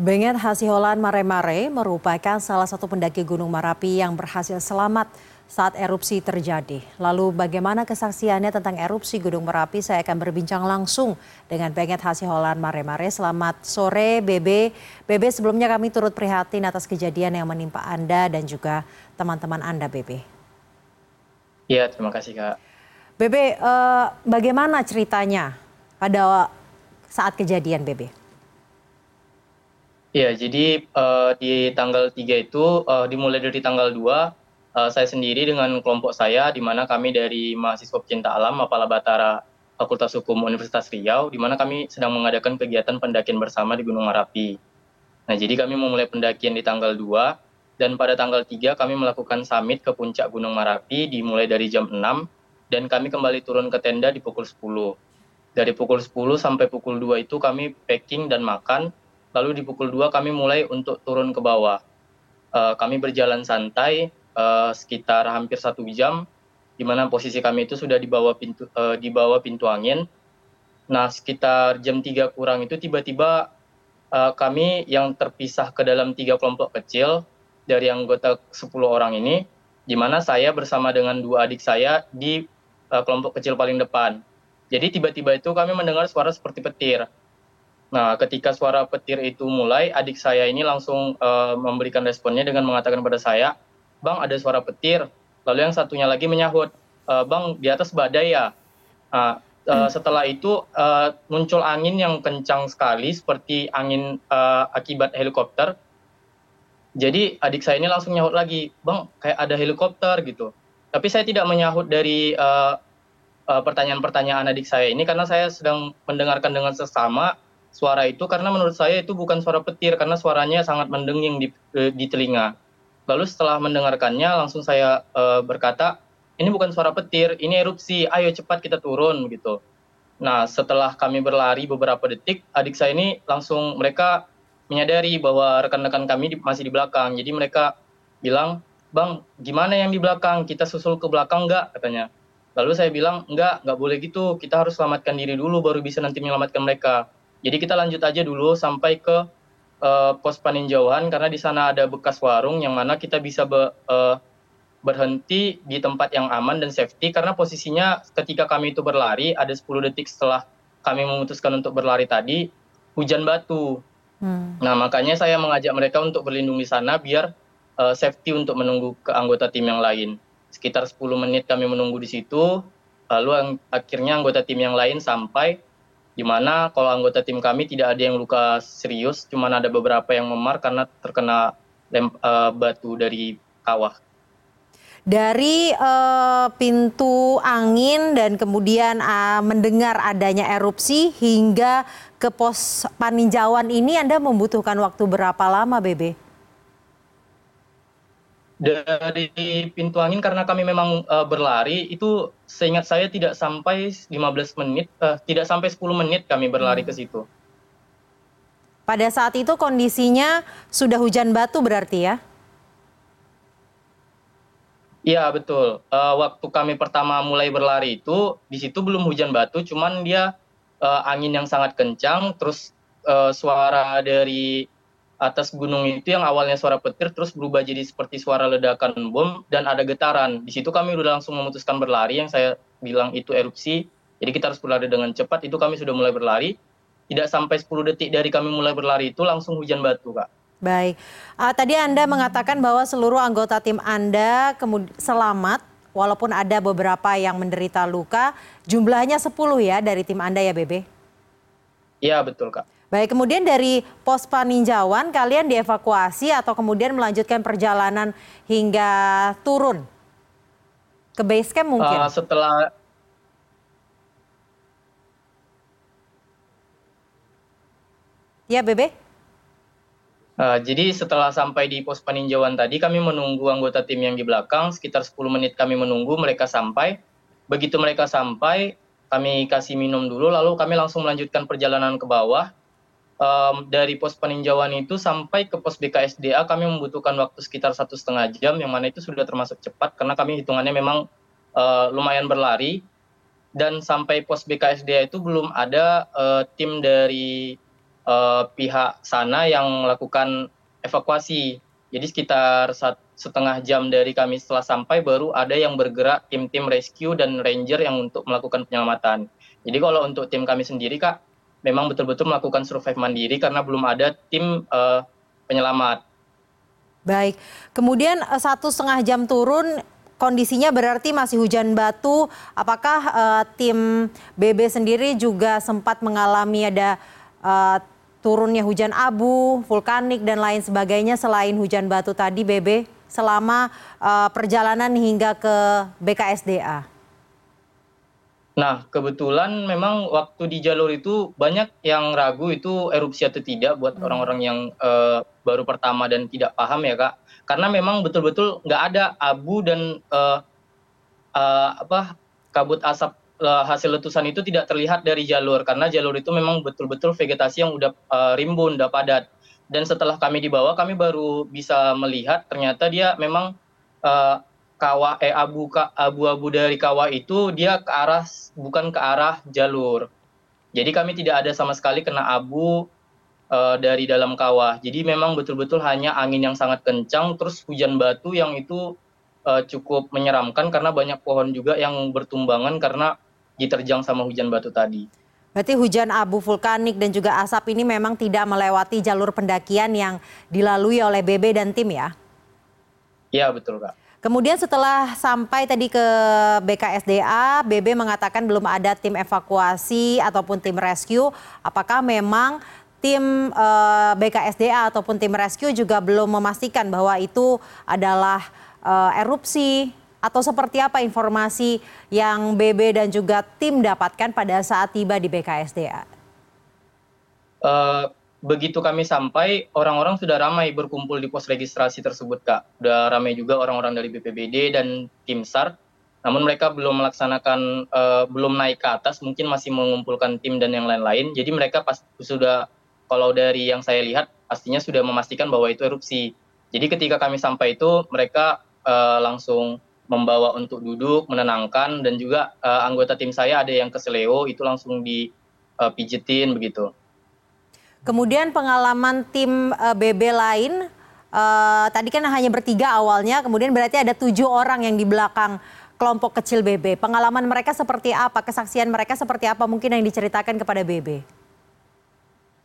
Benget Hasiholan Mare-Mare merupakan salah satu pendaki Gunung Merapi yang berhasil selamat saat erupsi terjadi. Lalu bagaimana kesaksiannya tentang erupsi Gunung Merapi? Saya akan berbincang langsung dengan Benget Hasiholan Mare-Mare. Selamat sore BB. BB sebelumnya kami turut prihatin atas kejadian yang menimpa Anda dan juga teman-teman Anda BB. Iya, terima kasih Kak. BB, eh, bagaimana ceritanya pada saat kejadian BB? Iya, jadi uh, di tanggal 3 itu uh, dimulai dari tanggal 2 uh, eh, saya sendiri dengan kelompok saya di mana kami dari mahasiswa pecinta alam Mapala Batara Fakultas Hukum Universitas Riau di mana kami sedang mengadakan kegiatan pendakian bersama di Gunung Merapi. Nah, jadi kami memulai pendakian di tanggal 2 dan pada tanggal 3 kami melakukan summit ke puncak Gunung Merapi dimulai dari jam 6 dan kami kembali turun ke tenda di pukul 10. Dari pukul 10 sampai pukul 2 itu kami packing dan makan lalu di pukul dua kami mulai untuk turun ke bawah. Uh, kami berjalan santai uh, sekitar hampir satu jam, di mana posisi kami itu sudah di bawah pintu, uh, pintu angin. Nah, sekitar jam 3 kurang itu tiba-tiba uh, kami yang terpisah ke dalam tiga kelompok kecil dari anggota 10 orang ini, di mana saya bersama dengan dua adik saya di uh, kelompok kecil paling depan. Jadi tiba-tiba itu kami mendengar suara seperti petir Nah, ketika suara petir itu mulai, adik saya ini langsung uh, memberikan responnya dengan mengatakan pada saya, Bang, ada suara petir. Lalu yang satunya lagi menyahut, e, Bang, di atas badai ya. Nah, uh, setelah itu uh, muncul angin yang kencang sekali, seperti angin uh, akibat helikopter. Jadi adik saya ini langsung nyahut lagi, Bang, kayak ada helikopter gitu. Tapi saya tidak menyahut dari pertanyaan-pertanyaan adik saya ini karena saya sedang mendengarkan dengan sesama suara itu karena menurut saya itu bukan suara petir karena suaranya sangat mendenging di, eh, di telinga. Lalu setelah mendengarkannya langsung saya uh, berkata, ini bukan suara petir, ini erupsi, ayo cepat kita turun gitu. Nah setelah kami berlari beberapa detik, adik saya ini langsung mereka menyadari bahwa rekan-rekan kami di, masih di belakang. Jadi mereka bilang, bang gimana yang di belakang, kita susul ke belakang nggak katanya. Lalu saya bilang, enggak, nggak boleh gitu, kita harus selamatkan diri dulu baru bisa nanti menyelamatkan mereka jadi kita lanjut aja dulu sampai ke uh, pos paninjauan karena di sana ada bekas warung yang mana kita bisa be, uh, berhenti di tempat yang aman dan safety karena posisinya ketika kami itu berlari ada 10 detik setelah kami memutuskan untuk berlari tadi hujan batu. Hmm. Nah makanya saya mengajak mereka untuk berlindung di sana biar uh, safety untuk menunggu ke anggota tim yang lain. Sekitar 10 menit kami menunggu di situ, lalu akhirnya anggota tim yang lain sampai di mana kalau anggota tim kami tidak ada yang luka serius, cuma ada beberapa yang memar karena terkena lem, uh, batu dari kawah. Dari uh, pintu angin dan kemudian uh, mendengar adanya erupsi hingga ke pos paninjauan ini Anda membutuhkan waktu berapa lama, Bebe? Dari pintu angin karena kami memang uh, berlari itu seingat saya tidak sampai 15 menit uh, tidak sampai 10 menit kami berlari hmm. ke situ. Pada saat itu kondisinya sudah hujan batu berarti ya? Iya betul. Uh, waktu kami pertama mulai berlari itu di situ belum hujan batu, cuman dia uh, angin yang sangat kencang, terus uh, suara dari atas gunung itu yang awalnya suara petir terus berubah jadi seperti suara ledakan bom dan ada getaran. Di situ kami sudah langsung memutuskan berlari yang saya bilang itu erupsi. Jadi kita harus berlari dengan cepat. Itu kami sudah mulai berlari. Tidak sampai 10 detik dari kami mulai berlari itu langsung hujan batu, Kak. Baik. Uh, tadi Anda mengatakan bahwa seluruh anggota tim Anda selamat walaupun ada beberapa yang menderita luka. Jumlahnya 10 ya dari tim Anda ya, Bebe? Iya, betul, Kak. Baik, kemudian dari pos paninjauan kalian dievakuasi atau kemudian melanjutkan perjalanan hingga turun ke base camp mungkin? Uh, setelah Ya, Bebe? Uh, jadi setelah sampai di pos peninjauan tadi, kami menunggu anggota tim yang di belakang, sekitar 10 menit kami menunggu mereka sampai. Begitu mereka sampai, kami kasih minum dulu, lalu kami langsung melanjutkan perjalanan ke bawah um, dari pos peninjauan itu sampai ke pos BKSDA kami membutuhkan waktu sekitar satu setengah jam yang mana itu sudah termasuk cepat karena kami hitungannya memang uh, lumayan berlari dan sampai pos BKSDA itu belum ada uh, tim dari uh, pihak sana yang melakukan evakuasi. Jadi sekitar saat setengah jam dari kami setelah sampai baru ada yang bergerak tim-tim rescue dan ranger yang untuk melakukan penyelamatan. Jadi kalau untuk tim kami sendiri kak, memang betul-betul melakukan survive mandiri karena belum ada tim uh, penyelamat. Baik, kemudian satu setengah jam turun kondisinya berarti masih hujan batu. Apakah uh, tim BB sendiri juga sempat mengalami ada uh, turunnya hujan abu, vulkanik dan lain sebagainya selain hujan batu tadi BB selama uh, perjalanan hingga ke BKSDA? Nah, kebetulan memang waktu di jalur itu banyak yang ragu itu erupsi atau tidak buat hmm. orang-orang yang uh, baru pertama dan tidak paham ya kak karena memang betul-betul nggak ada abu dan uh, uh, apa kabut asap hasil letusan itu tidak terlihat dari jalur karena jalur itu memang betul-betul vegetasi yang udah uh, rimbun, udah padat. Dan setelah kami dibawa, kami baru bisa melihat ternyata dia memang uh, kawah eh abu abu-abu dari kawah itu dia ke arah bukan ke arah jalur. Jadi kami tidak ada sama sekali kena abu uh, dari dalam kawah. Jadi memang betul-betul hanya angin yang sangat kencang, terus hujan batu yang itu uh, cukup menyeramkan karena banyak pohon juga yang bertumbangan karena diterjang sama hujan batu tadi. Berarti hujan abu vulkanik dan juga asap ini memang tidak melewati jalur pendakian yang dilalui oleh BB dan tim ya? Iya betul Kak. Kemudian setelah sampai tadi ke BKSDA, BB mengatakan belum ada tim evakuasi ataupun tim rescue. Apakah memang tim eh, BKSDA ataupun tim rescue juga belum memastikan bahwa itu adalah uh, erupsi atau seperti apa informasi yang BB dan juga tim dapatkan pada saat tiba di BKSDA? Uh, eh, begitu kami sampai, orang-orang sudah ramai berkumpul di pos registrasi tersebut, Kak. Sudah ramai juga orang-orang dari BPBD dan tim SAR. Namun mereka belum melaksanakan, uh, belum naik ke atas, mungkin masih mengumpulkan tim dan yang lain-lain. Jadi mereka pas sudah kalau dari yang saya lihat pastinya sudah memastikan bahwa itu erupsi. Jadi ketika kami sampai itu mereka uh, langsung membawa untuk duduk, menenangkan dan juga uh, anggota tim saya ada yang keseleo itu langsung dipijitin begitu. Kemudian pengalaman tim uh, BB lain uh, tadi kan hanya bertiga awalnya, kemudian berarti ada tujuh orang yang di belakang kelompok kecil BB. Pengalaman mereka seperti apa? Kesaksian mereka seperti apa? Mungkin yang diceritakan kepada BB.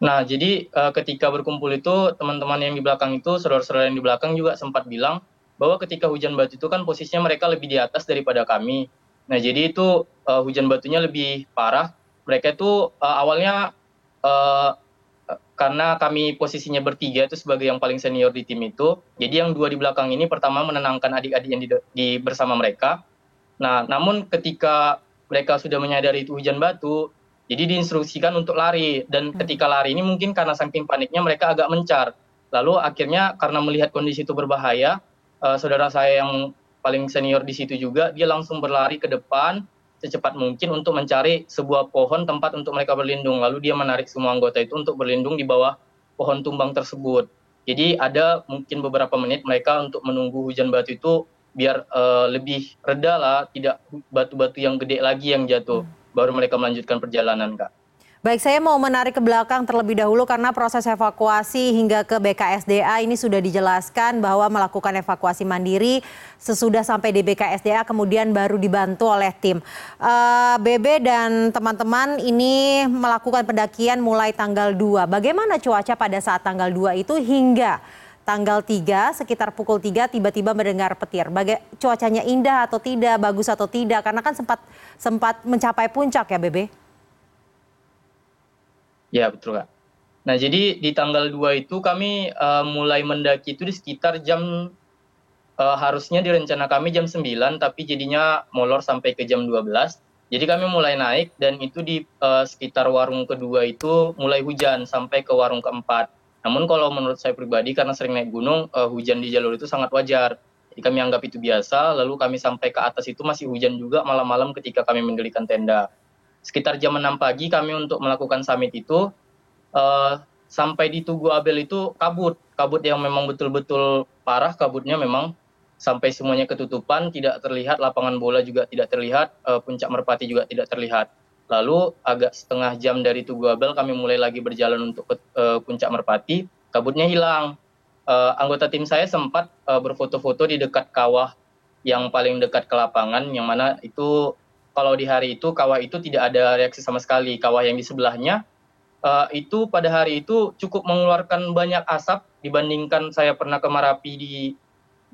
Nah, jadi uh, ketika berkumpul itu teman-teman yang di belakang itu, saudara-saudara yang di belakang juga sempat bilang bahwa ketika hujan batu itu kan posisinya mereka lebih di atas daripada kami. Nah, jadi itu uh, hujan batunya lebih parah. Mereka itu uh, awalnya uh, karena kami posisinya bertiga itu sebagai yang paling senior di tim itu. Jadi yang dua di belakang ini pertama menenangkan adik-adik yang di, di bersama mereka. Nah, namun ketika mereka sudah menyadari itu hujan batu, jadi diinstruksikan untuk lari dan hmm. ketika lari ini mungkin karena saking paniknya mereka agak mencar. Lalu akhirnya karena melihat kondisi itu berbahaya, uh, saudara saya yang paling senior di situ juga dia langsung berlari ke depan secepat mungkin untuk mencari sebuah pohon tempat untuk mereka berlindung. Lalu dia menarik semua anggota itu untuk berlindung di bawah pohon tumbang tersebut. Jadi ada mungkin beberapa menit mereka untuk menunggu hujan batu itu biar uh, lebih reda lah, tidak batu-batu yang gede lagi yang jatuh. Hmm baru mereka melanjutkan perjalanan, Kak. Baik, saya mau menarik ke belakang terlebih dahulu karena proses evakuasi hingga ke BKSDA ini sudah dijelaskan bahwa melakukan evakuasi mandiri sesudah sampai di BKSDA kemudian baru dibantu oleh tim. Uh, eh, BB dan teman-teman ini melakukan pendakian mulai tanggal 2. Bagaimana cuaca pada saat tanggal 2 itu hingga tanggal 3 sekitar pukul 3 tiba-tiba mendengar petir. Baga cuacanya indah atau tidak, bagus atau tidak karena kan sempat sempat mencapai puncak ya, Bebe. Ya, betul, Kak. Nah, jadi di tanggal 2 itu kami uh, mulai mendaki itu di sekitar jam uh, harusnya di rencana kami jam 9 tapi jadinya molor sampai ke jam 12. Jadi kami mulai naik dan itu di uh, sekitar warung kedua itu mulai hujan sampai ke warung keempat namun kalau menurut saya pribadi karena sering naik gunung, uh, hujan di jalur itu sangat wajar. Jadi kami anggap itu biasa, lalu kami sampai ke atas itu masih hujan juga malam-malam ketika kami mendirikan tenda. Sekitar jam 6 pagi kami untuk melakukan summit itu, uh, sampai di Tugu Abel itu kabut. Kabut yang memang betul-betul parah, kabutnya memang sampai semuanya ketutupan, tidak terlihat, lapangan bola juga tidak terlihat, uh, puncak merpati juga tidak terlihat. lalu agak setengah jam dari tugu abel kami mulai lagi berjalan untuk uh, puncak merpati kabutnya hilang uh, anggota tim saya sempat uh, berfoto-foto di dekat kawah yang paling dekat ke lapangan yang mana itu kalau di hari itu kawah itu tidak ada reaksi sama sekali. Kawah yang di sebelahnya uh, itu pada hari itu cukup mengeluarkan banyak asap dibandingkan saya pernah ke Marapi di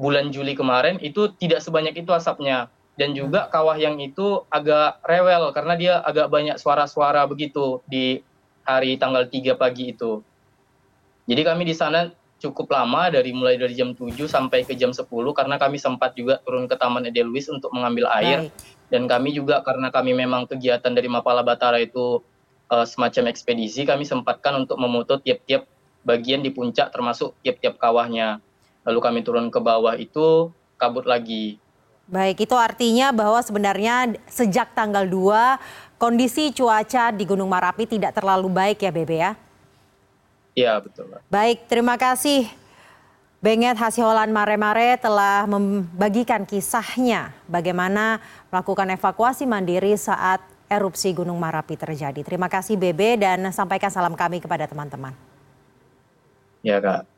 bulan Juli kemarin itu tidak sebanyak itu asapnya. Dan juga kawah yang itu agak rewel karena dia agak banyak suara-suara begitu di hari tanggal 3 pagi itu. Jadi kami di sana cukup lama dari mulai dari jam 7 sampai ke jam 10 karena kami sempat juga turun ke Taman Edelweiss untuk mengambil air Baik. dan kami juga karena kami memang kegiatan dari Mapala Batara itu uh, semacam ekspedisi kami sempatkan untuk memoto tiap-tiap bagian di puncak termasuk tiap-tiap kawahnya. Lalu kami turun ke bawah itu kabut lagi Baik, itu artinya bahwa sebenarnya sejak tanggal 2 kondisi cuaca di Gunung Marapi tidak terlalu baik ya Bebe ya? Iya betul. Baik, terima kasih. Benget Hasiholan Mare-Mare telah membagikan kisahnya bagaimana melakukan evakuasi mandiri saat erupsi Gunung Marapi terjadi. Terima kasih Bebe dan sampaikan salam kami kepada teman-teman. Ya Kak.